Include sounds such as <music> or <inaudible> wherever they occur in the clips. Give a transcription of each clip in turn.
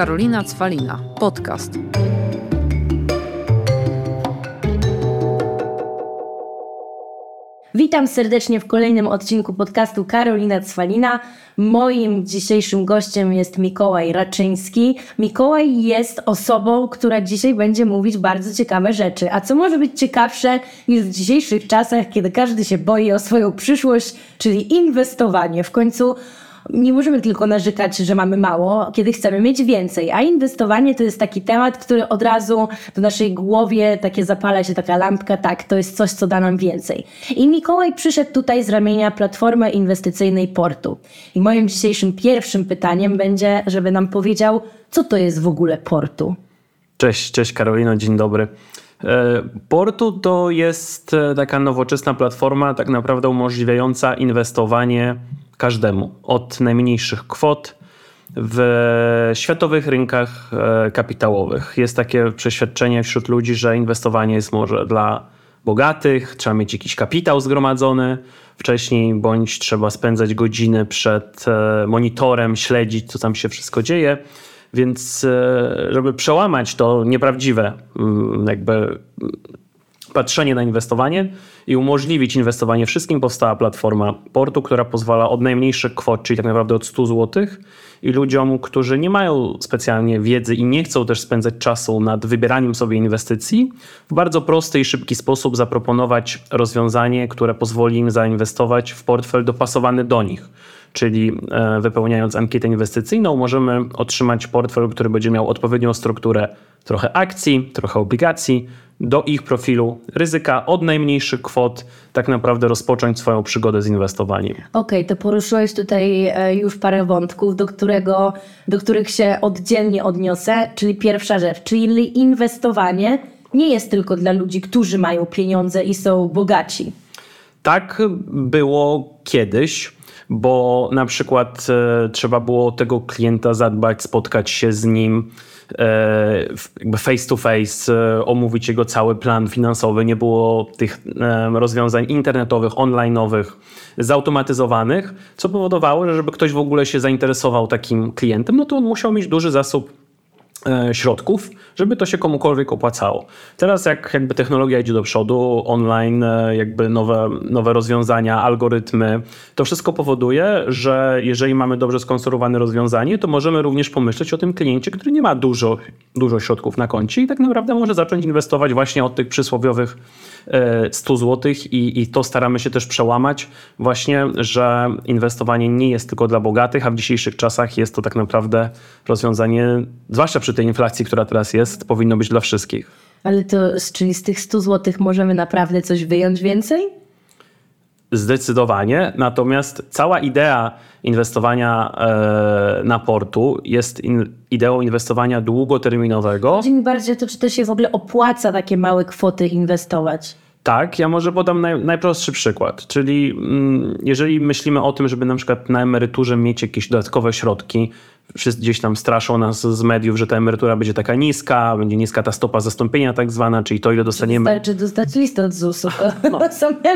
Karolina Cwalina. Podcast. Witam serdecznie w kolejnym odcinku podcastu Karolina Cwalina. Moim dzisiejszym gościem jest Mikołaj Raczyński. Mikołaj jest osobą, która dzisiaj będzie mówić bardzo ciekawe rzeczy. A co może być ciekawsze niż w dzisiejszych czasach, kiedy każdy się boi o swoją przyszłość, czyli inwestowanie. W końcu nie możemy tylko narzekać, że mamy mało, kiedy chcemy mieć więcej. A inwestowanie to jest taki temat, który od razu w naszej głowie takie zapala się taka lampka, tak, to jest coś, co da nam więcej. I Mikołaj przyszedł tutaj z ramienia Platformy Inwestycyjnej Portu. I moim dzisiejszym pierwszym pytaniem będzie, żeby nam powiedział, co to jest w ogóle Portu. Cześć, cześć Karolino, dzień dobry. E, Portu to jest e, taka nowoczesna platforma, tak naprawdę umożliwiająca inwestowanie każdemu, od najmniejszych kwot w światowych rynkach e, kapitałowych. Jest takie przeświadczenie wśród ludzi, że inwestowanie jest może dla bogatych, trzeba mieć jakiś kapitał zgromadzony wcześniej, bądź trzeba spędzać godziny przed e, monitorem, śledzić, co tam się wszystko dzieje. Więc, e, żeby przełamać to nieprawdziwe, mm, jakby patrzenie na inwestowanie i umożliwić inwestowanie wszystkim, powstała platforma portu, która pozwala od najmniejszych kwot, czyli tak naprawdę od 100 zł, i ludziom, którzy nie mają specjalnie wiedzy i nie chcą też spędzać czasu nad wybieraniem sobie inwestycji, w bardzo prosty i szybki sposób zaproponować rozwiązanie, które pozwoli im zainwestować w portfel dopasowany do nich. Czyli e, wypełniając ankietę inwestycyjną, możemy otrzymać portfel, który będzie miał odpowiednią strukturę trochę akcji, trochę obligacji, do ich profilu ryzyka od najmniejszych kwot, tak naprawdę rozpocząć swoją przygodę z inwestowaniem. Okej, okay, to poruszyłeś tutaj e, już parę wątków, do, którego, do których się oddzielnie odniosę, czyli pierwsza rzecz, czyli inwestowanie nie jest tylko dla ludzi, którzy mają pieniądze i są bogaci. Tak było kiedyś bo na przykład e, trzeba było tego klienta zadbać, spotkać się z nim, e, face to face, e, omówić jego cały plan finansowy. Nie było tych rozwiązań internetowych, online'owych, zautomatyzowanych, co powodowało, że żeby ktoś w ogóle się zainteresował takim klientem, no to on musiał mieć duży zasób środków, żeby to się komukolwiek opłacało. Teraz jak jakby technologia idzie do przodu, online, e, jakby nowe, nowe rozwiązania, algorytmy, to wszystko powoduje, że jeżeli mamy dobrze skonstruowane rozwiązanie, to możemy również pomyśleć o tym kliencie, który nie ma dużo, dużo środków na koncie i tak naprawdę może zacząć inwestować właśnie od tych przysłowiowych 100 e, zł i, i to staramy się też przełamać właśnie, że inwestowanie nie jest tylko dla bogatych, a w dzisiejszych czasach jest to tak naprawdę rozwiązanie, zwłaszcza przy tej inflacji, która teraz jest, powinno być dla wszystkich. Ale to, czyli z tych 100 zł możemy naprawdę coś wyjąć więcej? Zdecydowanie. Natomiast cała idea inwestowania e, na portu jest in, ideą inwestowania długoterminowego. Mi bardziej to, czy to się w ogóle opłaca takie małe kwoty inwestować. Tak, ja może podam naj, najprostszy przykład, czyli mm, jeżeli myślimy o tym, żeby na przykład na emeryturze mieć jakieś dodatkowe środki, wszyscy gdzieś tam straszą nas z mediów, że ta emerytura będzie taka niska, będzie niska ta stopa zastąpienia tak zwana, czyli to ile dostaniemy. Wystarczy dostać listę od ZUS-u, <laughs> no,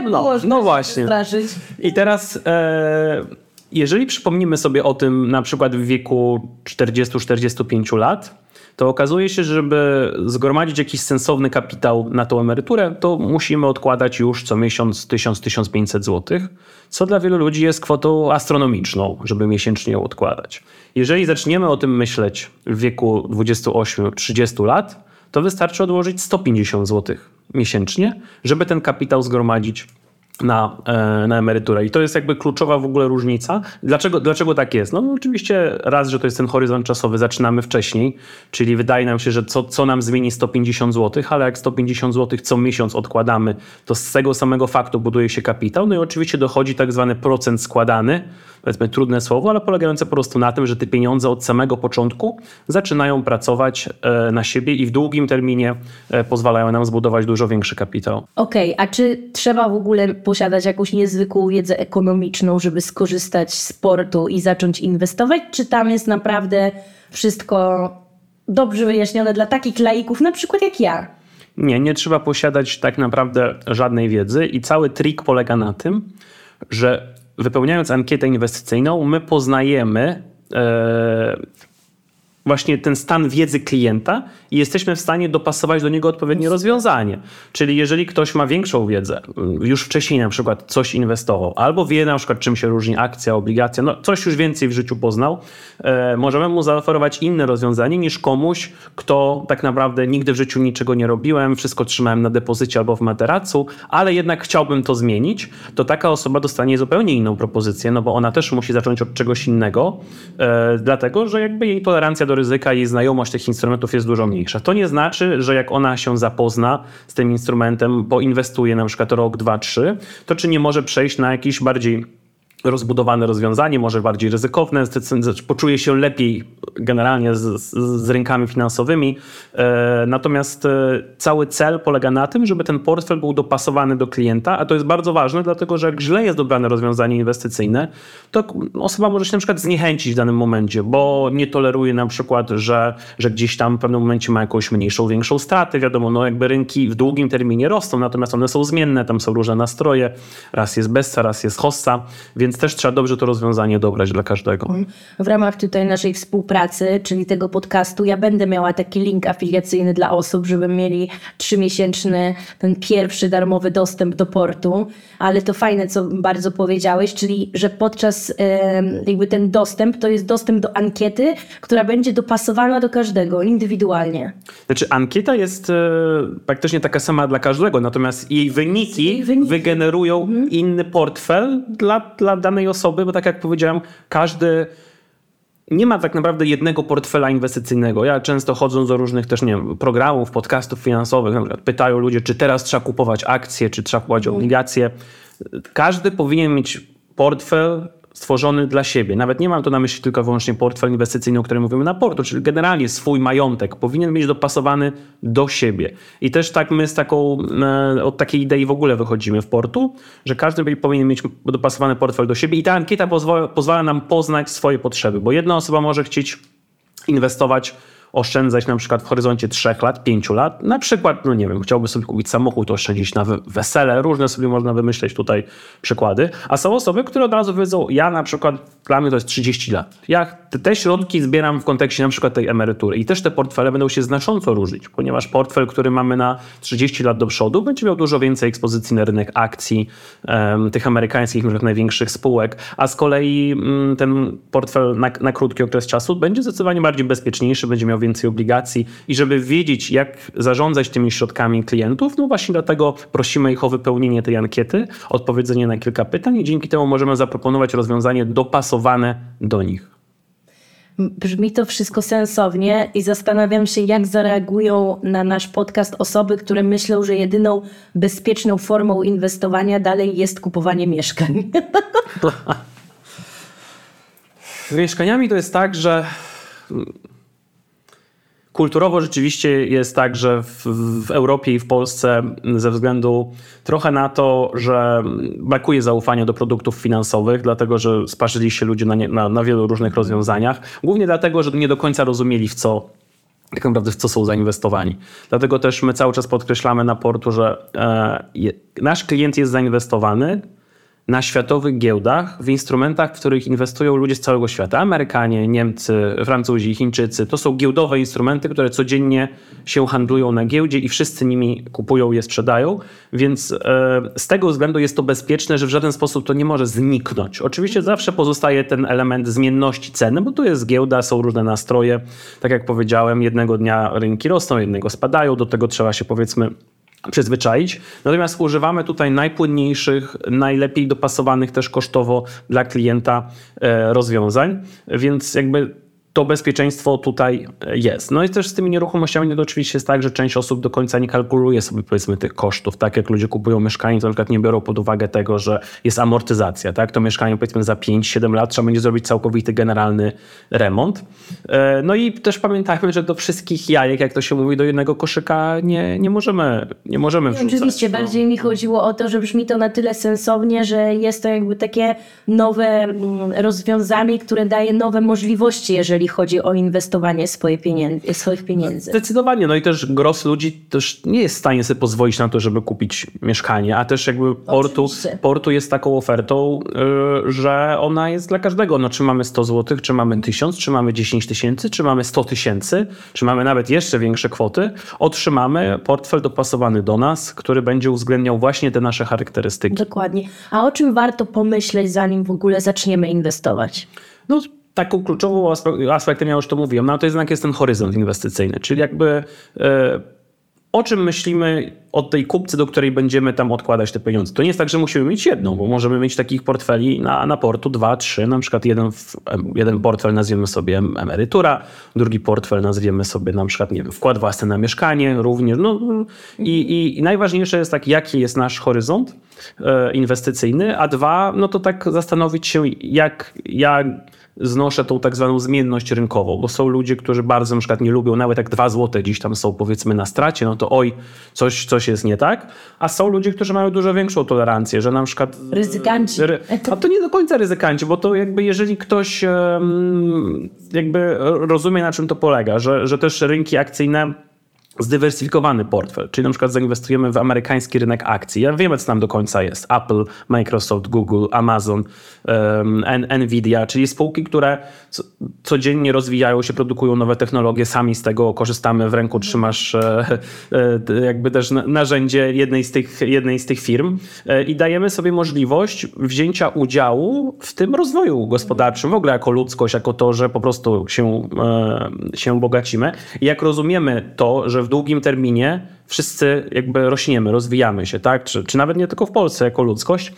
<laughs> no, no właśnie. Straszyć. I teraz... E, jeżeli przypomnimy sobie o tym na przykład w wieku 40-45 lat, to okazuje się, że żeby zgromadzić jakiś sensowny kapitał na tą emeryturę, to musimy odkładać już co miesiąc 1000-1500 zł, co dla wielu ludzi jest kwotą astronomiczną, żeby miesięcznie ją odkładać. Jeżeli zaczniemy o tym myśleć w wieku 28-30 lat, to wystarczy odłożyć 150 zł miesięcznie, żeby ten kapitał zgromadzić na, e, na emeryturę. I to jest jakby kluczowa w ogóle różnica. Dlaczego, dlaczego tak jest? No, oczywiście raz, że to jest ten horyzont czasowy, zaczynamy wcześniej, czyli wydaje nam się, że co, co nam zmieni 150 zł, ale jak 150 zł co miesiąc odkładamy, to z tego samego faktu buduje się kapitał. No i oczywiście dochodzi tak zwany procent składany, powiedzmy trudne słowo, ale polegające po prostu na tym, że te pieniądze od samego początku zaczynają pracować e, na siebie i w długim terminie e, pozwalają nam zbudować dużo większy kapitał. Okej, okay, a czy trzeba w ogóle posiadać jakąś niezwykłą wiedzę ekonomiczną, żeby skorzystać z portu i zacząć inwestować? Czy tam jest naprawdę wszystko dobrze wyjaśnione dla takich laików, na przykład jak ja? Nie, nie trzeba posiadać tak naprawdę żadnej wiedzy i cały trik polega na tym, że wypełniając ankietę inwestycyjną, my poznajemy e, właśnie ten stan wiedzy klienta i jesteśmy w stanie dopasować do niego odpowiednie rozwiązanie. Czyli jeżeli ktoś ma większą wiedzę, już wcześniej na przykład coś inwestował, albo wie na przykład czym się różni akcja, obligacja, no coś już więcej w życiu poznał, e, możemy mu zaoferować inne rozwiązanie niż komuś, kto tak naprawdę nigdy w życiu niczego nie robiłem, wszystko trzymałem na depozycie albo w materacu, ale jednak chciałbym to zmienić, to taka osoba dostanie zupełnie inną propozycję, no bo ona też musi zacząć od czegoś innego, e, dlatego że jakby jej tolerancja do ryzyka i znajomość tych instrumentów jest dużo mniejsza. To nie znaczy, że jak ona się zapozna z tym instrumentem, bo inwestuje na przykład rok, dwa, trzy, to czy nie może przejść na jakiś bardziej rozbudowane rozwiązanie, może bardziej ryzykowne, poczuje się lepiej generalnie z, z, rynkami finansowymi. E, natomiast e, cały cel polega na tym, żeby ten portfel był dopasowany do klienta, a to jest bardzo ważne, dlatego że jak źle jest dobrane rozwiązanie inwestycyjne, to osoba może się na przykład zniechęcić w danym momencie, bo nie toleruje na przykład, że, że gdzieś tam w pewnym momencie ma jakąś mniejszą, większą stratę. Wiadomo, no jakby rynki w długim terminie rosną, natomiast one są zmienne, tam są różne nastroje. Raz jest Bessa, raz jest Hossa, więc więc też trzeba dobrze to rozwiązanie dobrać dla każdego. W ramach tutaj naszej współpracy, czyli tego podcastu, ja będę miała taki link afiliacyjny dla osób, żeby mieli trzymiesięczny, ten pierwszy darmowy dostęp do portu, ale to fajne, co bardzo powiedziałeś, czyli że podczas jakby ten dostęp to jest dostęp do ankiety, która będzie dopasowana do każdego indywidualnie. Znaczy ankieta jest e, praktycznie taka sama dla każdego, natomiast jej wyniki, wyniki. wygenerują mhm. inny portfel dla, dla danej osoby, bo tak jak powiedziałem, każdy nie ma tak naprawdę jednego portfela inwestycyjnego. Ja często chodząc do różnych też, nie wiem, programów, podcastów finansowych, pytają ludzie, czy teraz trzeba kupować akcje, czy trzeba kupować obligacje. Każdy powinien mieć portfel stworzony dla siebie. Nawet nie mam tu na myśli tylko wyłącznie portfel inwestycyjny, o którym mówimy na portu, czyli generalnie swój majątek powinien być dopasowany do siebie. I też tak my z taką, e, od takiej idei w ogóle wychodzimy w portu, że każdy powinien mieć dopasowany portfel do siebie i ta ankieta pozwala, pozwala nam poznać swoje potrzeby, bo jedna osoba może chcieć inwestować oszczędzać na przykład w horyzoncie 3 lat, 5 lat. Na przykład, no nie wiem, chciałby sobie kupić samochód, oszczędzić na wesele, różne sobie można wymyśleć tutaj przykłady. A są osoby, które od razu wiedzą, ja na przykład, dla mnie to jest 30 lat. Ja te środki zbieram w kontekście na przykład tej emerytury i też te portfele będą się znacząco różnić, ponieważ portfel, który mamy na 30 lat do przodu, będzie miał dużo więcej ekspozycji na rynek akcji, tych amerykańskich, może największych spółek, a z kolei um, ten portfel na, na krótki okres czasu będzie zdecydowanie bardziej bezpieczniejszy, będzie miał więcej obligacji i żeby wiedzieć, jak zarządzać tymi środkami klientów, no właśnie dlatego prosimy ich o wypełnienie tej ankiety, odpowiedzenie na kilka pytań i dzięki temu możemy zaproponować rozwiązanie dopasowane do nich. Brzmi to wszystko sensownie i zastanawiam się, jak zareagują na nasz podcast osoby, które myślą, że jedyną bezpieczną formą inwestowania dalej jest kupowanie mieszkań. Z <laughs> mieszkaniami to jest tak, że Kulturowo rzeczywiście jest tak, że w, w, Europie i w Polsce ze względu trochę na to, że brakuje zaufania do produktów finansowych, dlatego że sparzyli się ludzie na, nie, na, na wielu różnych rozwiązaniach, głównie dlatego, że nie do końca rozumieli w co tak naprawdę w co są zainwestowani. Dlatego też my cały czas podkreślamy na portu, że e, nasz klient jest zainwestowany, na światowych giełdach w instrumentach, w których inwestują ludzie z całego świata. Amerykanie, Niemcy, Francuzi, Chińczycy. To są giełdowe instrumenty, które codziennie się handlują na giełdzie i wszyscy nimi kupują je, sprzedają. Więc e, z tego względu jest to bezpieczne, że w żaden sposób to nie może zniknąć. Oczywiście zawsze pozostaje ten element zmienności ceny, bo tu jest giełda, są różne nastroje. Tak jak powiedziałem, jednego dnia rynki rosną, jednego spadają. Do tego trzeba się powiedzmy przyzwyczaić. Natomiast używamy tutaj najpłynniejszych, najlepiej dopasowanych też kosztowo dla klienta e, rozwiązań, więc jakby to bezpieczeństwo tutaj e, jest. No i też z tymi nieruchomościami to oczywiście jest tak, że część osób do końca nie kalkuluje sobie powiedzmy tych kosztów. Tak jak ludzie kupują mieszkanie, to na przykład nie biorą pod uwagę tego, że jest amortyzacja. Tak? To mieszkanie powiedzmy za 5-7 lat trzeba będzie zrobić całkowity generalny remont. E, no i też pamiętajmy, że do wszystkich jajek, jak to się mówi, do jednego koszyka nie, nie możemy nie możemy wrzucać. Oczywiście, no. bardziej mi chodziło o to, że brzmi to na tyle sensownie, że jest to jakby takie nowe mm, rozwiązanie, które daje nowe możliwości, jeżeli jeżeli chodzi o inwestowanie swoje pieniędzy, swoich pieniędzy. Zdecydowanie, no i też gros ludzi też nie jest w stanie sobie pozwolić na to, żeby kupić mieszkanie, a też jakby portu, Oczywiście. portu jest taką ofertą, y, że ona jest dla każdego. No czy mamy 100 zł, czy mamy 1000, czy mamy 10 tysięcy, czy mamy 100 tysięcy, czy mamy nawet jeszcze większe kwoty, otrzymamy portfel dopasowany do nas, który będzie uwzględniał właśnie te nasze charakterystyki. Dokładnie. A o czym warto pomyśleć, zanim w ogóle zaczniemy inwestować? No, taką kluczową aspe- aspektem, ja już to mówiłem, no to jednak jest ten horyzont inwestycyjny, czyli jakby e, o czym myślimy od tej kupcy, do której będziemy tam odkładać te pieniądze. To nie jest tak, że musimy mieć jedną, bo możemy mieć takich portfeli na, na portu dwa, trzy, na przykład jeden, jeden portfel nazwiemy sobie em- emerytura, drugi portfel nazwiemy sobie na przykład, nie wiem, wkład własny na mieszkanie również. No, i, i, I najważniejsze jest tak, jaki jest nasz horyzont e, inwestycyjny, a dwa, no to tak zastanowić się, jak ja znoszę tą tak zwaną zmienność rynkową, bo są ludzie, którzy bardzo na przykład nie lubią, nawet jak dwa złote gdzieś tam są powiedzmy na stracie, no to oj, coś, coś jest nie tak, a są ludzie, którzy mają dużo większą tolerancję, że na przykład... Ryzykanci. Ry- A to nie do końca ryzykanci, bo to jakby jeżeli ktoś jakby rozumie na czym to polega, że, że też rynki akcyjne zdywersyfikowany portfel, czyli na przykład zainwestujemy w amerykański rynek akcji. Ja wiem, co tam do końca jest. Apple, Microsoft, Google, Amazon, um, Nvidia, czyli spółki, które co, codziennie rozwijają się, produkują nowe technologie, sami z tego korzystamy, w ręku trzymasz e, e, jakby też na- narzędzie jednej z tych, jednej z tych firm e, i dajemy sobie możliwość wzięcia udziału w tym rozwoju gospodarczym, w ogóle jako ludzkość, jako to, że po prostu się, się bogacimy. I jak rozumiemy to, że w długim terminie wszyscy jakby rośniemy, rozwijamy się, tak? Czy, czy nawet nie tylko w Polsce jako ludzkość,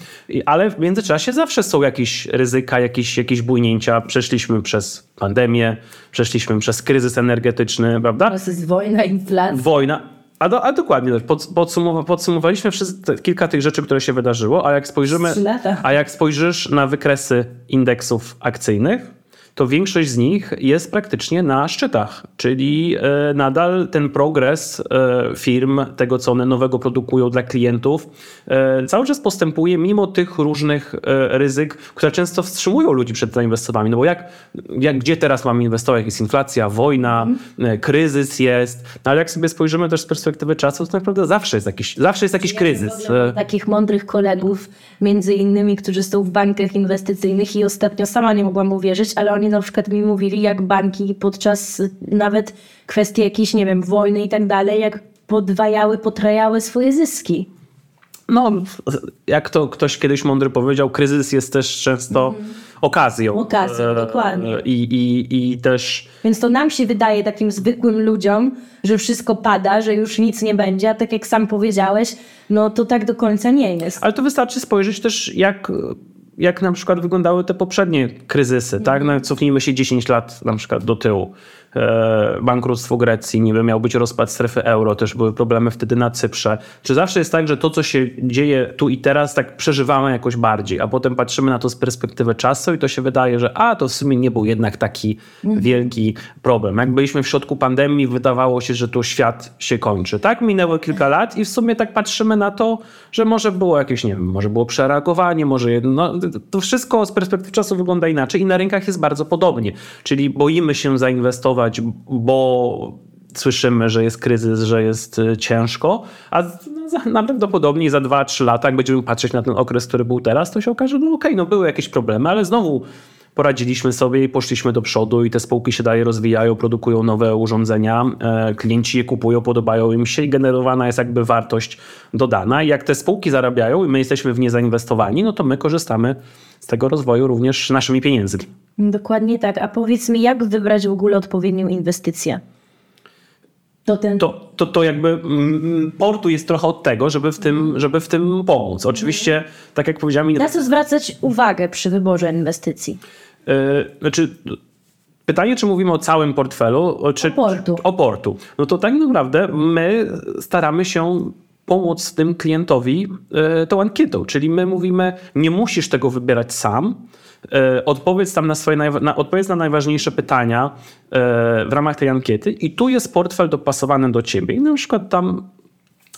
ale w międzyczasie zawsze są jakieś ryzyka, jakieś, jakieś bójnięcia. Przeszliśmy przez pandemię, przeszliśmy przez kryzys energetyczny, prawda? To jest wojna, inflacja. Wojna. A, do, a dokładnie, pod, podsumowa, podsumowaliśmy wszystkie, te, kilka tych rzeczy, które się wydarzyło, a jak spojrzymy, a jak spojrzysz na wykresy indeksów akcyjnych, to większość z nich jest praktycznie na szczytach, czyli e, nadal ten progres e, firm, tego co one nowego produkują dla klientów, e, cały czas postępuje mimo tych różnych ryzyk, które często wstrzymują ludzi przed zainwestowaniami. No bo jak, jak gdzie teraz mamy inwestować? Jest inflacja, wojna, e, kryzys jest, no ale jak sobie spojrzymy też z perspektywy czasu, to tak naprawdę zawsze jest jakiś, zawsze jest jakiś kryzys. E, Takich mądrych kolegów, między innymi, którzy są w bankach inwestycyjnych i ostatnio sama nie mogłam uwierzyć, ale oni na przykład mi mówili, jak banki podczas nawet kwestii jakiejś, nie wiem, wojny i tak dalej, jak podwajały, potrajały swoje zyski. No, jak to ktoś kiedyś mądry powiedział, kryzys jest też często okazją. Okazją, E, dokładnie. I, i, I też Więc to nam się wydaje takim zwykłym ludziom, że wszystko pada, że już nic nie będzie, a tak jak sam powiedziałeś, no to tak do końca nie jest. Ale to wystarczy spojrzeć też, jak, jak na przykład wyglądały te poprzednie kryzysy. Tak? No, cofnijmy się 10 lat na przykład do tyłu. E, bankructwo Grecji, niby miał być rozpad strefy euro, też były problemy wtedy na Cyprze. Czy zawsze jest tak, że to, co się dzieje tu i teraz, tak przeżywamy jakoś bardziej, a potem patrzymy na to z perspektywy czasu i to się wydaje, że a, to w sumie nie był jednak taki wielki problem. Jak byliśmy w środku pandemii, wydawało się, że tu świat się kończy. Tak, minęło kilka lat i w sumie tak patrzymy na to, że może było jakieś, nie wiem, może było przereagowanie, może jedno, no, to wszystko z perspektywy czasu wygląda inaczej i na rynkach jest bardzo podobnie. Czyli boimy się zainwestować, bo słyszymy, że jest kryzys, że jest y, ciężko, a no, najprawdopodobniej za 2-3 lata, jak będziemy patrzeć na ten okres, który był teraz, to się okaże, no okej, no były jakieś problemy, ale znowu poradziliśmy sobie i poszliśmy do przodu i te spółki się dalej rozwijają, produkują nowe urządzenia, e, klienci je kupują, podobają im się i generowana jest jakby wartość dodana. I jak te spółki zarabiają i my jesteśmy w nie zainwestowani, no to my korzystamy z tego rozwoju również naszymi pieniędzmi. Dokładnie tak. A powiedz mi, jak wybrać w ogóle odpowiednią inwestycję? To ten... to, to, to jakby mm, portu jest trochę od tego, żeby w tym, żeby w tym pomóc. Oczywiście, tak jak powiedziałem, Na co zwracać uwagę przy wyborze inwestycji? yy, znaczy pytanie, czy mówimy o całym portfelu, czy O portu. o portu. No to tak naprawdę my staramy się pomóc tym klientowi yy, tą ankietą, czyli my mówimy, nie musisz tego wybierać sam, yy, odpowiedz tam na swoje, na, odpowiedz na najważniejsze pytania yy, w ramach tej ankiety i tu jest portfel dopasowany do ciebie. I na przykład tam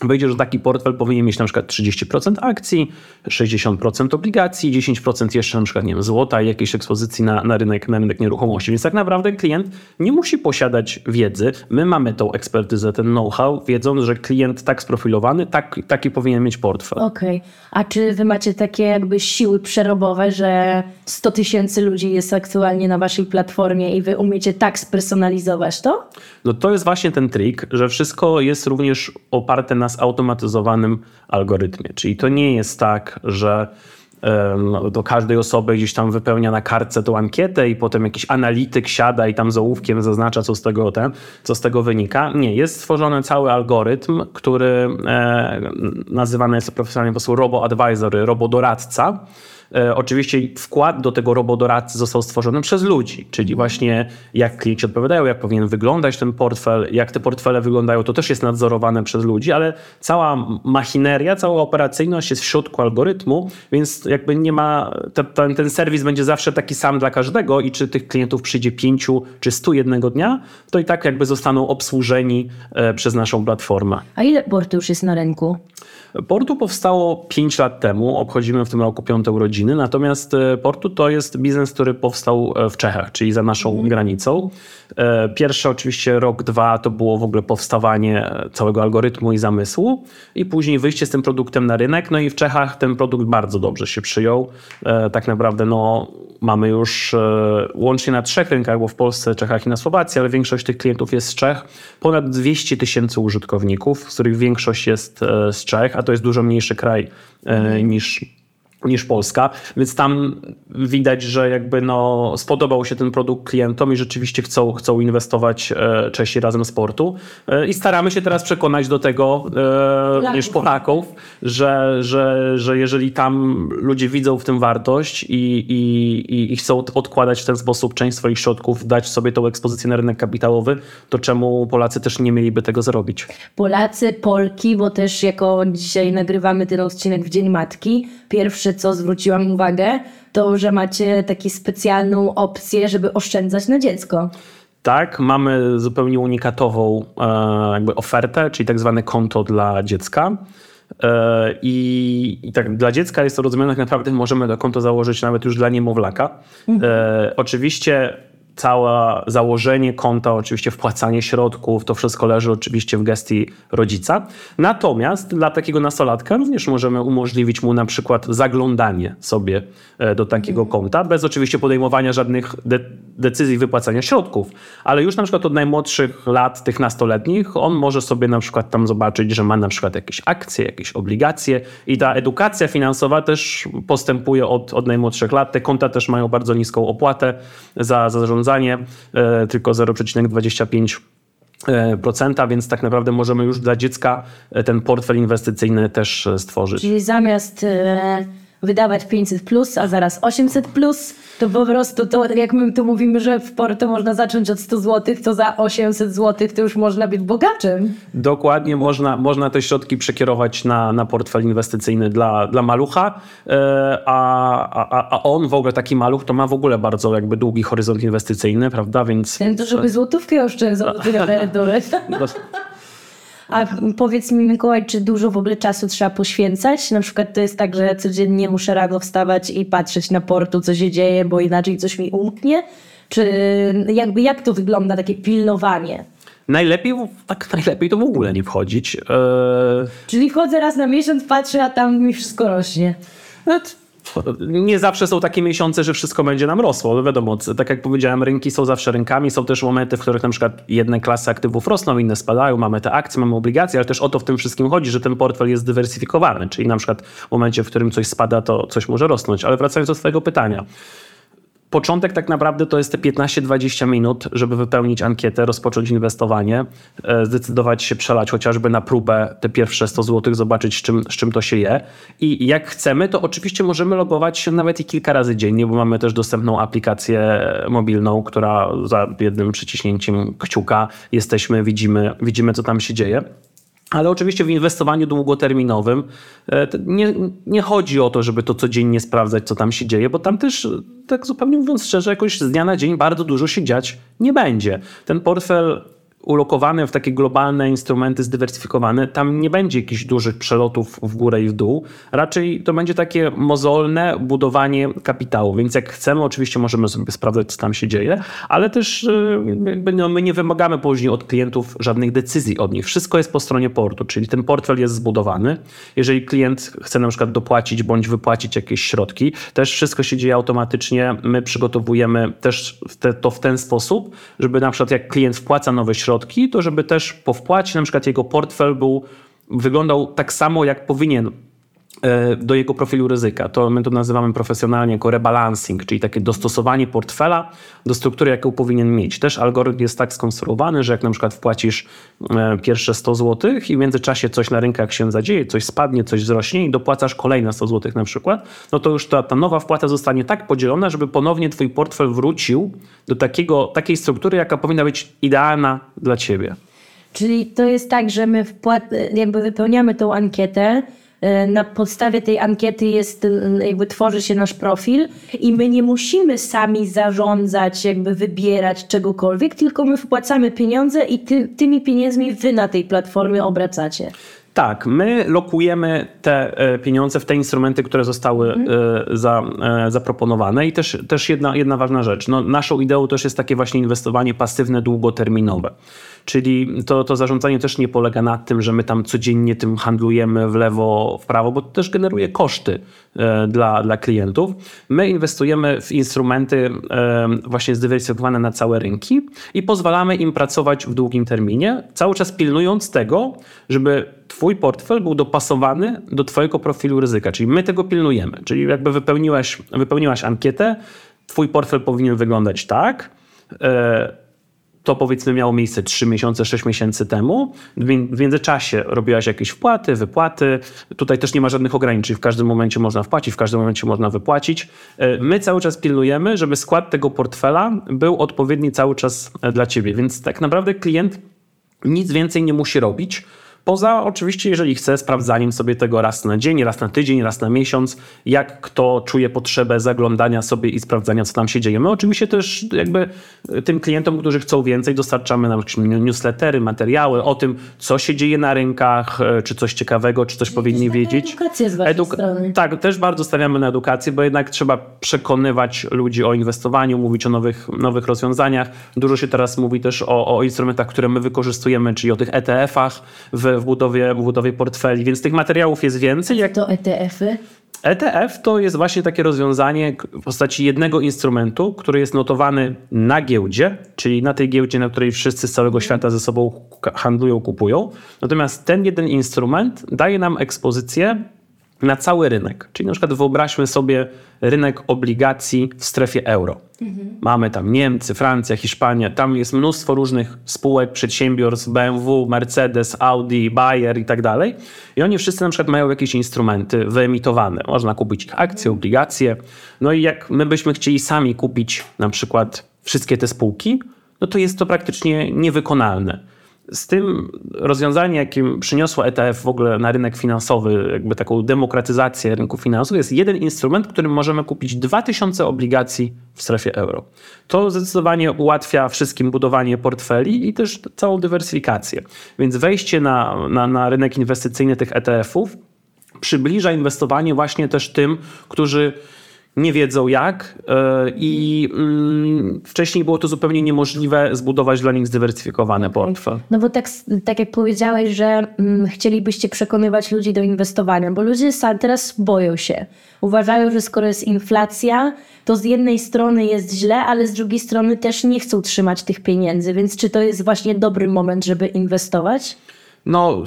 Wyjdzie, że taki portfel powinien mieć na przykład 30% akcji, 60% obligacji, 10% jeszcze na przykład nie wiem, złota i jakiejś ekspozycji na, na, rynek, na rynek nieruchomości. Więc tak naprawdę klient nie musi posiadać wiedzy. My mamy tą ekspertyzę, ten know-how, wiedząc, że klient tak sprofilowany, tak, taki powinien mieć portfel. Okej. Okay. A czy wy macie takie jakby siły przerobowe, że 100 tysięcy ludzi jest aktualnie na waszej platformie i wy umiecie tak spersonalizować to? No to jest właśnie ten trik, że wszystko jest również oparte na zautomatyzowanym algorytmie. Czyli to nie jest tak, że no, do każdej osoby gdzieś tam wypełnia na kartce tą ankietę i potem jakiś analityk siada i tam z ołówkiem zaznacza, co z tego, ten, co z tego wynika. Nie, jest stworzony cały algorytm, który e, nazywany jest profesjonalnie po prostu robo-advisor, robo-doradca, oczywiście wkład do tego robodoradcy został stworzony przez ludzi, czyli właśnie jak klienci odpowiadają, jak powinien wyglądać ten portfel, jak te portfele wyglądają, to też jest nadzorowane przez ludzi, ale cała machineria, cała operacyjność jest w środku algorytmu, więc jakby nie ma, ten, ten serwis będzie zawsze taki sam dla każdego i czy tych klientów przyjdzie pięciu czy stu jednego dnia, to i tak jakby zostaną obsłużeni e, przez naszą platformę. A ile portu już jest na rynku? Portu powstało 5 lat temu, obchodzimy w tym roku piąte urodziny, natomiast e, Portu to jest biznes, który powstał e, w Czechach, czyli za naszą mhm. granicą. E, pierwszy oczywiście rok, dwa to było w ogóle powstawanie całego algorytmu i zamysłu i później wyjście z tym produktem na rynek. No i w Czechach ten produkt bardzo dobrze się przyjął. Tak naprawdę no, mamy już łącznie na trzech rynkach, bo w Polsce, Czechach i na Słowacji, ale większość tych klientów jest z Czech. Ponad 200 tysięcy użytkowników, z których większość jest z Czech, a to jest dużo mniejszy kraj e, niż niż Polska, więc tam widać, że jakby no spodobał się ten produkt klientom i rzeczywiście chcą, chcą inwestować e, Czesi razem z portu e, i staramy się teraz przekonać do tego e, niż Polaków, że, że, że jeżeli tam ludzie widzą w tym wartość i, i, i chcą odkładać w ten sposób część swoich środków, dać sobie tą ekspozycję na rynek kapitałowy, to czemu Polacy też nie mieliby tego zrobić? Polacy, Polki, bo też jako dzisiaj nagrywamy ten odcinek w Dzień Matki, pierwszy pierwsze, co zwróciłam uwagę, to, że macie taką specjalną opcję, żeby oszczędzać na dziecko. Tak, mamy zupełnie unikatową e, jakby ofertę, czyli tak zwane konto dla dziecka. E, I, I, tak dla dziecka jest to rozumiane, tak naprawdę możemy to konto założyć nawet już dla niemowlaka. Mhm. Oczywiście całe założenie konta, oczywiście wpłacanie środków, to wszystko leży oczywiście w gestii rodzica. Natomiast dla takiego nastolatka również możemy umożliwić mu na przykład zaglądanie sobie e, do takiego mhm. konta, bez oczywiście podejmowania żadnych de decyzji wypłacania środków, ale już na przykład od najmłodszych lat, tych nastoletnich, on może sobie na przykład tam zobaczyć, że ma na przykład jakieś akcje, jakieś obligacje i ta edukacja finansowa też postępuje od, od najmłodszych lat. Te konta też mają bardzo niską opłatę za, za zarządzanie zarządzanie, e, tylko 0,25 e, procenta, więc tak naprawdę możemy już dla dziecka e, ten portfel inwestycyjny też stworzyć. Czyli zamiast wydawać 500 plus, a zaraz 800 plus, to po prostu to, jak my tu mówimy, że w Porto można zacząć od 100 zł, to za 800 zł to już można być bogaczem. Dokładnie, można, można te środki przekierować na, na portfel inwestycyjny dla, dla malucha, e, a, a, a on w ogóle, taki maluch, to ma w ogóle bardzo jakby długi horyzont inwestycyjny, prawda, więc... Ten to, żeby złotówkę oszczędzał emerytury. <laughs> A powiedz mi, Mikołaj, czy dużo w ogóle czasu trzeba poświęcać? Na przykład to jest tak, że codziennie muszę rano wstawać i patrzeć na portu, co się dzieje, bo inaczej coś mi umknie? Czy jakby jak to wygląda, takie pilnowanie? Najlepiej, tak najlepiej to w ogóle nie wchodzić. Eee... Czyli wchodzę raz na miesiąc, patrzę, a tam mi wszystko rośnie. No, nie zawsze są takie miesiące, że wszystko będzie nam rosło. Wiadomo, tak jak powiedziałem, rynki są zawsze rynkami. Są też momenty, w których na przykład jedne klasy aktywów rosną, inne spadają. Mamy te akcje, mamy obligacje, ale też o to w tym wszystkim chodzi, że ten portfel jest dywersyfikowany. Czyli na przykład w momencie, w którym coś spada, to coś może rosnąć. Ale wracając do Twojego pytania. Początek tak naprawdę to jest te 15-20 minut, żeby wypełnić ankietę, rozpocząć inwestowanie, e, zdecydować się przelać chociażby na próbę te pierwsze 100 zł, zobaczyć z czym, z czym to się je. I jak chcemy, to oczywiście możemy logować się nawet i kilka razy dziennie, bo mamy też dostępną aplikację mobilną, która za jednym przyciśnięciem kciuka jesteśmy, widzimy, widzimy co tam się dzieje. Ale oczywiście w inwestowaniu długoterminowym e, nie, nie, chodzi o to, żeby to codziennie sprawdzać, co tam się dzieje, bo tam też, tak zupełnie mówiąc szczerze, jakoś z dnia na dzień bardzo dużo się dziać nie będzie. Ten portfel ulokowane w takie globalne instrumenty zdywersyfikowane, tam nie będzie jakichś dużych przelotów w górę i w dół. Raczej to będzie takie mozolne budowanie kapitału. Więc jak chcemy, oczywiście możemy sobie sprawdzać, co tam się dzieje, ale też y, no, my nie wymagamy później od klientów żadnych decyzji od nich. Wszystko jest po stronie portu, czyli ten portfel jest zbudowany. Jeżeli klient chce na przykład dopłacić bądź wypłacić jakieś środki, też wszystko się dzieje automatycznie. My przygotowujemy też to w ten sposób, żeby na przykład jak klient wpłaca nowe środki, środki, to żeby też po wpłacie na przykład jego portfel był, wyglądał tak samo, jak powinien do jego profilu ryzyka. To my to nazywamy profesjonalnie jako rebalancing, czyli takie dostosowanie portfela do struktury, jaką powinien mieć. Też algorytm jest tak skonstruowany, że jak na przykład wpłacisz e, pierwsze 100 zł i w międzyczasie coś na rynkach się zadzieje, coś spadnie, coś wzrośnie i dopłacasz kolejne 100 zł na przykład, no to już ta, ta nowa wpłata zostanie tak podzielona, żeby ponownie twój portfel wrócił do takiego, takiej struktury, jaka powinna być idealna dla ciebie. Czyli to jest tak, że my wpłat- jakby wypełniamy tą ankietę, e, na podstawie tej ankiety jest, e, jakby tworzy się nasz profil i my nie musimy sami zarządzać, jakby wybierać czegokolwiek, tylko my wpłacamy pieniądze i ty, tymi pieniędzmi wy na tej platformie obracacie. Tak, my lokujemy te e, pieniądze w te instrumenty, które zostały mhm. za, zaproponowane. I też, też jedna, jedna ważna rzecz. No, naszą ideą też jest takie właśnie inwestowanie pasywne, długoterminowe. Czyli to, to zarządzanie też nie polega na tym, że my tam codziennie tym handlujemy w lewo, w prawo, bo to też generuje koszty e, dla, dla klientów. My inwestujemy w instrumenty e, właśnie zdywersyfikowane na całe rynki i pozwalamy im pracować w długim terminie, cały czas pilnując tego, żeby Twój portfel był dopasowany do Twojego profilu ryzyka, czyli my tego pilnujemy. Czyli jakby wypełniłaś, wypełniłaś ankietę, Twój portfel powinien wyglądać tak. To powiedzmy miało miejsce 3 miesiące, 6 miesięcy temu. W międzyczasie robiłaś jakieś wpłaty, wypłaty. Tutaj też nie ma żadnych ograniczeń. W każdym momencie można wpłacić, w każdym momencie można wypłacić. E, my cały czas pilnujemy, żeby skład tego portfela był odpowiedni cały czas e, dla ciebie. Więc tak naprawdę klient nic więcej nie musi robić. Poza oczywiście, jeżeli chce, sprawdzaniem sobie tego raz na dzień, raz na tydzień, raz na miesiąc, jak kto czuje potrzebę zaglądania sobie i sprawdzania, co tam się dzieje. My oczywiście też jakby tym klientom, którzy chcą więcej, dostarczamy nam newslettery, materiały o tym, co się dzieje na rynkach, e, czy coś ciekawego, czy coś powinni wiedzieć. Edukację z waszej Eduk strony. Tak, też bardzo stawiamy na edukację, bo jednak trzeba przekonywać ludzi o inwestowaniu, mówić o nowych, nowych rozwiązaniach. Dużo się teraz mówi też o, o instrumentach, które my wykorzystujemy, czyli o tych ETF-ach w w budowie, w budowie portfeli, więc tych materiałów jest więcej. Jak... To ETF-y? ETF to jest właśnie takie rozwiązanie w postaci jednego instrumentu, który jest notowany na giełdzie, czyli na tej giełdzie, na której wszyscy z całego świata ze sobą handlują, kupują. Natomiast ten jeden instrument daje nam ekspozycję na cały rynek. Czyli na przykład wyobraźmy sobie rynek obligacji w strefie euro. Mhm. Mamy tam Niemcy, Francja, Hiszpania, tam jest mnóstwo różnych spółek, przedsiębiorstw, BMW, Mercedes, Audi, Bayer i tak dalej. I oni wszyscy na przykład mają jakieś instrumenty wyemitowane. Można kupić ich akcje, obligacje. No i jak my byśmy chcieli sami kupić na przykład wszystkie te spółki, no to jest to praktycznie niewykonalne z tym rozwiązaniem, jakim przyniosło ETF w ogóle na rynek finansowy, jakby taką demokratyzację rynku finansów, jest jeden instrument, którym możemy kupić 2000 obligacji w strefie euro. To zdecydowanie ułatwia wszystkim budowanie portfeli i też całą dywersyfikację. Więc wejście na, na, na rynek inwestycyjny tych ETF-ów przybliża inwestowanie właśnie też tym, którzy nie wiedzą jak e, i mm, wcześniej było to zupełnie niemożliwe zbudować dla nich zdywersyfikowany portfel. No bo tak, tak jak powiedziałeś, że mm, chcielibyście przekonywać ludzi do inwestowania, bo ludzie teraz boją się. Uważają, że skoro jest inflacja, to z jednej strony jest źle, ale z drugiej strony też nie chcą trzymać tych pieniędzy, więc czy to jest właśnie dobry moment, żeby inwestować? No,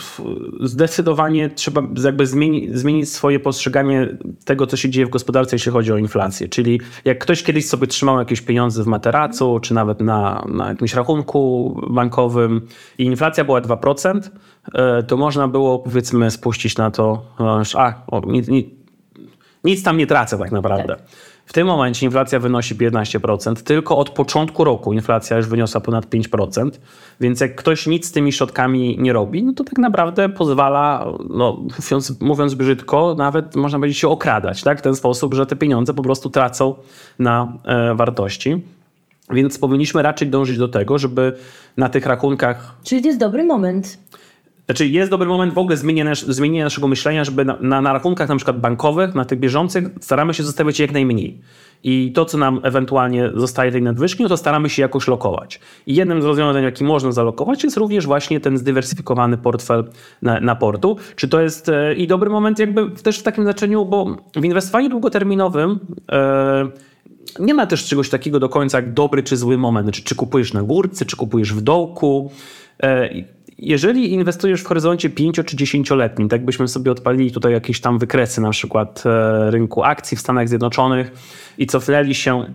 zdecydowanie trzeba jakby zmienić, zmienić swoje postrzeganie tego, co się dzieje w gospodarce, jeśli chodzi o inflację. Czyli jak ktoś kiedyś sobie trzymał jakieś pieniądze w materacu, czy nawet na, na jakimś rachunku bankowym i inflacja była 2%, e, to można było powiedzmy spuścić na to, a, o, nic, nic, nic tam nie tracę tak naprawdę. Tak. W tym momencie inflacja wynosi 15%. Tylko od początku roku inflacja już wyniosła ponad 5%. Więc jak ktoś nic z tymi środkami nie robi, no to tak naprawdę pozwala, no, mówiąc, mówiąc brzydko, nawet można powiedzieć się okradać tak? w ten sposób, że te pieniądze po prostu tracą na e, wartości. Więc powinniśmy raczej dążyć do tego, żeby na tych rachunkach Czyli to jest dobry moment. Znaczy jest dobry moment w ogóle zmienienia, zmienienia naszego myślenia, żeby na, na, na rachunkach na przykład bankowych, na tych bieżących staramy się zostawiać jak najmniej. I to, co nam ewentualnie zostaje tej nadwyżki, no to staramy się jakoś lokować. I jednym z rozwiązań, jaki można zalokować, jest również właśnie ten zdywersyfikowany portfel na, na portu. Czy to jest e, i dobry moment jakby też w takim znaczeniu, bo w inwestowaniu długoterminowym e, nie ma też czegoś takiego do końca jak dobry czy zły moment. Czy, czy kupujesz na górce, czy kupujesz w dołku. E, jeżeli inwestujesz w horyzoncie 5 czy 10-letnim, tak byśmy sobie odpalili tutaj jakieś tam wykresy, na przykład e, rynku akcji w Stanach Zjednoczonych i cofnęli się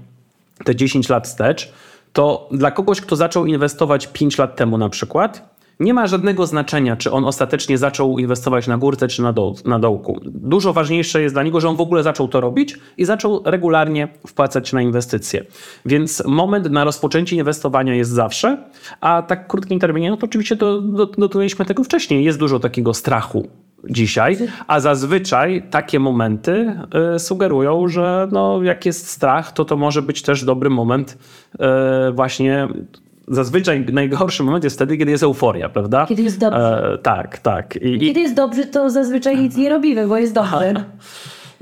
te 10 lat wstecz, to dla kogoś, kto zaczął inwestować 5 lat temu na przykład, nie ma żadnego znaczenia, czy on ostatecznie zaczął inwestować na górce czy na, doł na dołku. Dużo ważniejsze jest dla niego, że on w ogóle zaczął to robić i zaczął regularnie wpłacać na inwestycje. Więc moment na rozpoczęcie inwestowania jest zawsze, a tak krótkim terminie, no to oczywiście to dotujemy tego wcześniej. Jest dużo takiego strachu dzisiaj, a zazwyczaj takie momenty y, sugerują, że no, jak jest strach, to to może być też dobry moment y, właśnie zazwyczaj najgorszy moment jest wtedy, kiedy jest euforia, prawda? Kiedy jest dobrze. E, tak, tak. I, Kiedy jest dobrze, to zazwyczaj nic nie robimy, bo jest dobrze. <laughs>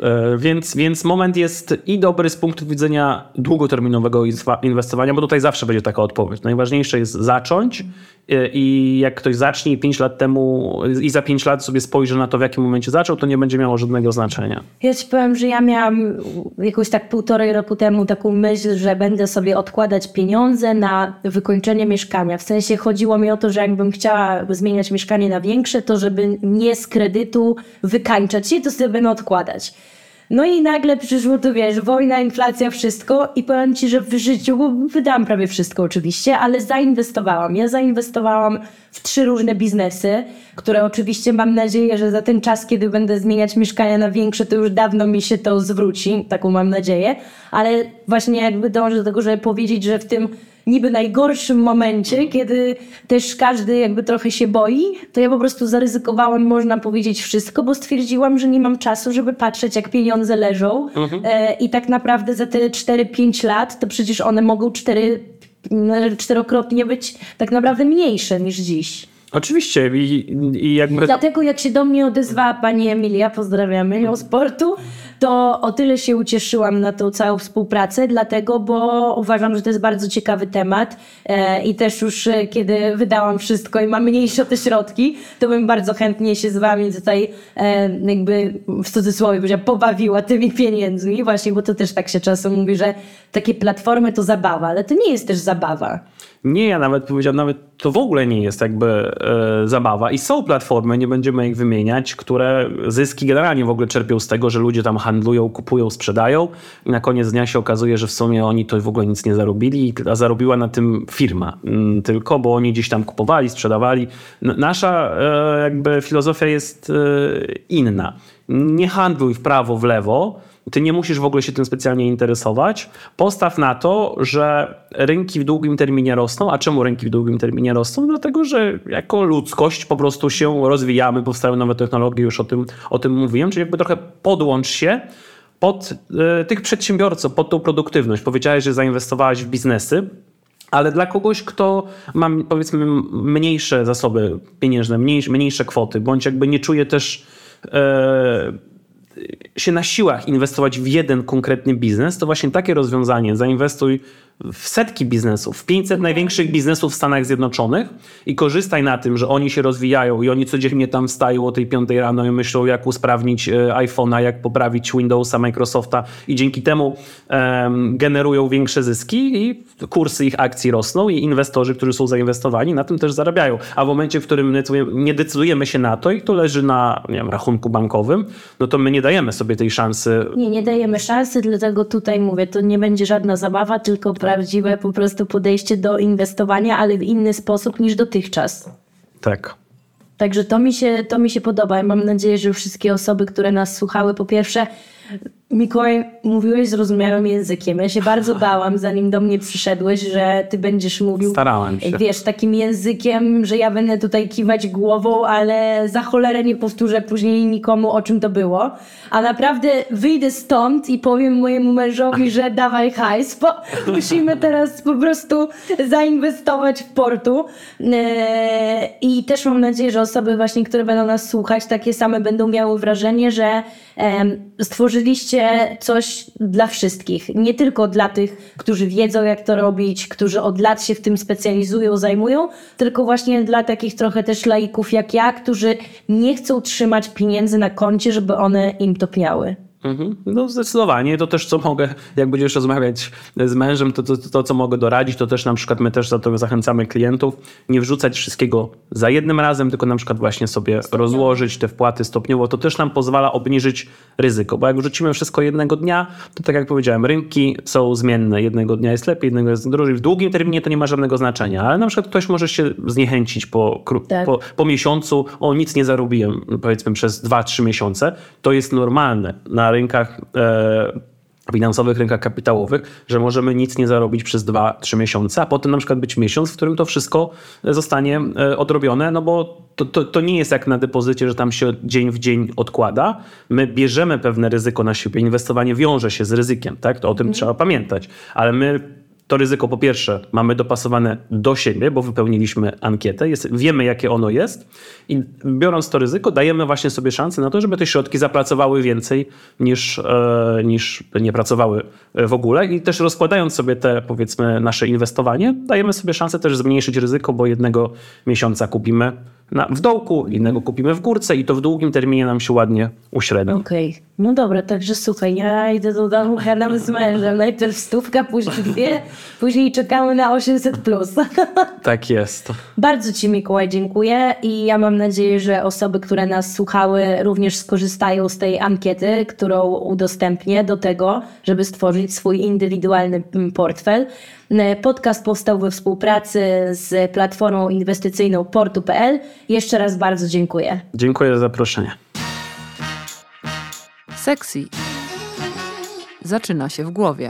E, więc, więc moment jest i dobry z punktu widzenia długoterminowego inwestowania, bo tutaj zawsze będzie taka odpowiedź. Najważniejsze jest zacząć e, i jak ktoś zacznie 5 lat temu i za 5 lat sobie spojrzy na to, w jakim momencie zaczął, to nie będzie miało żadnego znaczenia. Ja ci powiem, że ja miałam jakoś tak półtorej roku temu taką myśl, że będę sobie odkładać pieniądze na wykończenie mieszkania. W sensie chodziło mi o to, że jakbym chciała zmieniać mieszkanie na większe, to żeby nie z kredytu wykańczać się, to sobie będę odkładać. No i nagle przyszło tu, wiesz, wojna, inflacja, wszystko i powiem Ci, że w życiu wydałam prawie wszystko oczywiście, ale zainwestowałam. Ja zainwestowałam w trzy różne biznesy, które oczywiście mam nadzieję, że za ten czas, kiedy będę zmieniać mieszkania na większe, to już dawno mi się to zwróci, taką mam nadzieję, ale właśnie jakby dążę do tego, żeby powiedzieć, że w tym niby najgorszym momencie, kiedy też każdy jakby trochę się boi, to ja po prostu zaryzykowałam, można powiedzieć, wszystko, bo stwierdziłam, że nie mam czasu, żeby patrzeć, jak pieniądze leżą. Mhm. E, I tak naprawdę za te 4-5 lat, to przecież one mogą 4, czterokrotnie być tak naprawdę mniejsze niż dziś. Oczywiście i, i jakby... Dlatego jak się do mnie odezwała pani Emilia, pozdrawiamy ją z portu, to o tyle się ucieszyłam na tą całą współpracę, dlatego, bo uważam, że to jest bardzo ciekawy temat e, i też już e, kiedy wydałam wszystko i mam mniejsze te środki, to bym bardzo chętnie się z wami tutaj e, jakby w cudzysłowie powiedziała, pobawiła tymi pieniędzmi, właśnie, bo to też tak się czasem mówi, że takie platformy to zabawa, ale to nie jest też zabawa. Nie, ja nawet powiedziałem, nawet to w ogóle nie jest jakby e, zabawa. I są platformy, nie będziemy ich wymieniać, które zyski generalnie w ogóle czerpią z tego, że ludzie tam handlują, kupują, sprzedają i na koniec dnia się okazuje, że w sumie oni to w ogóle nic nie zarobili, a zarobiła na tym firma mm, tylko, bo oni gdzieś tam kupowali, sprzedawali. Nasza e, jakby filozofia jest e, inna. Nie handluj w prawo, w lewo, ty nie musisz w ogóle się tym specjalnie interesować. Postaw na to, że rynki w długim terminie rosną. A czemu rynki w długim terminie rosną? Dlatego, że jako ludzkość po prostu się rozwijamy, powstają nowe technologie, już o tym, o tym mówiłem. Czyli jakby trochę podłącz się pod y, tych przedsiębiorców, pod tą produktywność. Powiedziałeś, że zainwestowałaś w biznesy, ale dla kogoś, kto ma powiedzmy mniejsze zasoby pieniężne, mniejsze, mniejsze kwoty, bądź jakby nie czuje też. Y, się na siłach inwestować w jeden konkretny biznes, to właśnie takie rozwiązanie, zainwestuj w setki biznesów, w 500 największych biznesów w Stanach Zjednoczonych i korzystaj na tym, że oni się rozwijają i oni codziennie tam wstają o tej 5 rano i myślą, jak usprawnić e, iPhone'a, jak poprawić Windowsa, Microsofta i dzięki temu um, generują większe zyski i kursy ich akcji rosną i inwestorzy, którzy są zainwestowani, na tym też zarabiają. A w momencie, w którym nie decydujemy się na to i to leży na wiem, rachunku bankowym, no to my nie dajemy sobie tej szansy. Nie, nie dajemy szansy, dlatego tutaj mówię, to nie będzie żadna zabawa, tylko prawdziwe po prostu podejście do inwestowania, ale w inny sposób niż dotychczas. Tak. Także to mi się, to mi się podoba. Ja mam nadzieję, że wszystkie osoby, które nas słuchały, po pierwsze, Mikołaj, mówiłeś zrozumiałym językiem. Ja się bardzo <laughs> bałam, zanim do mnie przyszedłeś, że ty będziesz mówił. Starałem się. Wiesz, takim językiem, że ja będę tutaj kiwać głową, ale za cholerę nie powtórzę później nikomu, o czym to było. A naprawdę wyjdę stąd i powiem mojemu mężowi, że dawaj hajs, bo <laughs> musimy teraz po prostu zainwestować w portu. Eee, I też mam nadzieję, że osoby właśnie, które będą nas słuchać, takie same będą miały wrażenie, że em, coś dla wszystkich. Nie tylko dla tych, którzy wiedzą, jak to robić, którzy od lat się w tym specjalizują, zajmują, tylko właśnie dla takich trochę też laików jak ja, którzy nie chcą trzymać pieniędzy na koncie, żeby one im topniały. Mhm. No zdecydowanie. To też co mogę, jak będziesz rozmawiać z mężem, to, to, to co mogę doradzić, to też na przykład my też za to zachęcamy klientów, nie wrzucać wszystkiego za jednym razem, tylko na przykład właśnie sobie rozłożyć te wpłaty stopniowo. To też nam pozwala obniżyć ryzyko, bo jak wrzucimy wszystko jednego dnia, to tak jak powiedziałem, rynki są zmienne. Jednego dnia jest lepiej, jednego jest drożej. W długim terminie to nie ma żadnego znaczenia, ale na przykład ktoś może się zniechęcić po, Tak. po, po miesiącu, o nic nie zarobiłem, powiedzmy przez 2-3 miesiące. To jest normalne na rynkach e, finansowych, rynkach kapitałowych, że możemy nic nie zarobić przez 2-3 miesiące, a potem na przykład być miesiąc, w którym to wszystko zostanie e, odrobione, no bo to, to, to nie jest jak na depozycie, że tam się dzień w dzień odkłada. My bierzemy pewne ryzyko na siebie. Inwestowanie wiąże się z ryzykiem, tak? To o tym trzeba pamiętać. Ale my to ryzyko po pierwsze mamy dopasowane do siebie, bo wypełniliśmy ankietę, jest, wiemy jakie ono jest i biorąc to ryzyko dajemy właśnie sobie szansę na to, żeby te środki zapracowały więcej niż, e, niż nie pracowały w ogóle. I też rozkładając sobie te powiedzmy nasze inwestowanie dajemy sobie szansę też zmniejszyć ryzyko, bo jednego miesiąca kupimy na, w dołku, innego kupimy w górce i to w długim terminie nam się ładnie uśredni. Okej, no dobra, także słuchaj, ja idę do domu, gadam z mężem, najpierw stówka, później dwie, <laughs> później czekamy na 800+. Plus. <laughs> Tak jest. Bardzo Ci Mikołaj dziękuję i ja mam nadzieję, że osoby, które nas słuchały również skorzystają z tej ankiety, którą udostępnię do tego, żeby stworzyć swój indywidualny mm, portfel. Podcast powstał we współpracy z platformą inwestycyjną portu.pl. Jeszcze raz bardzo dziękuję. Dziękuję za zaproszenie. Sexy zaczyna się w głowie.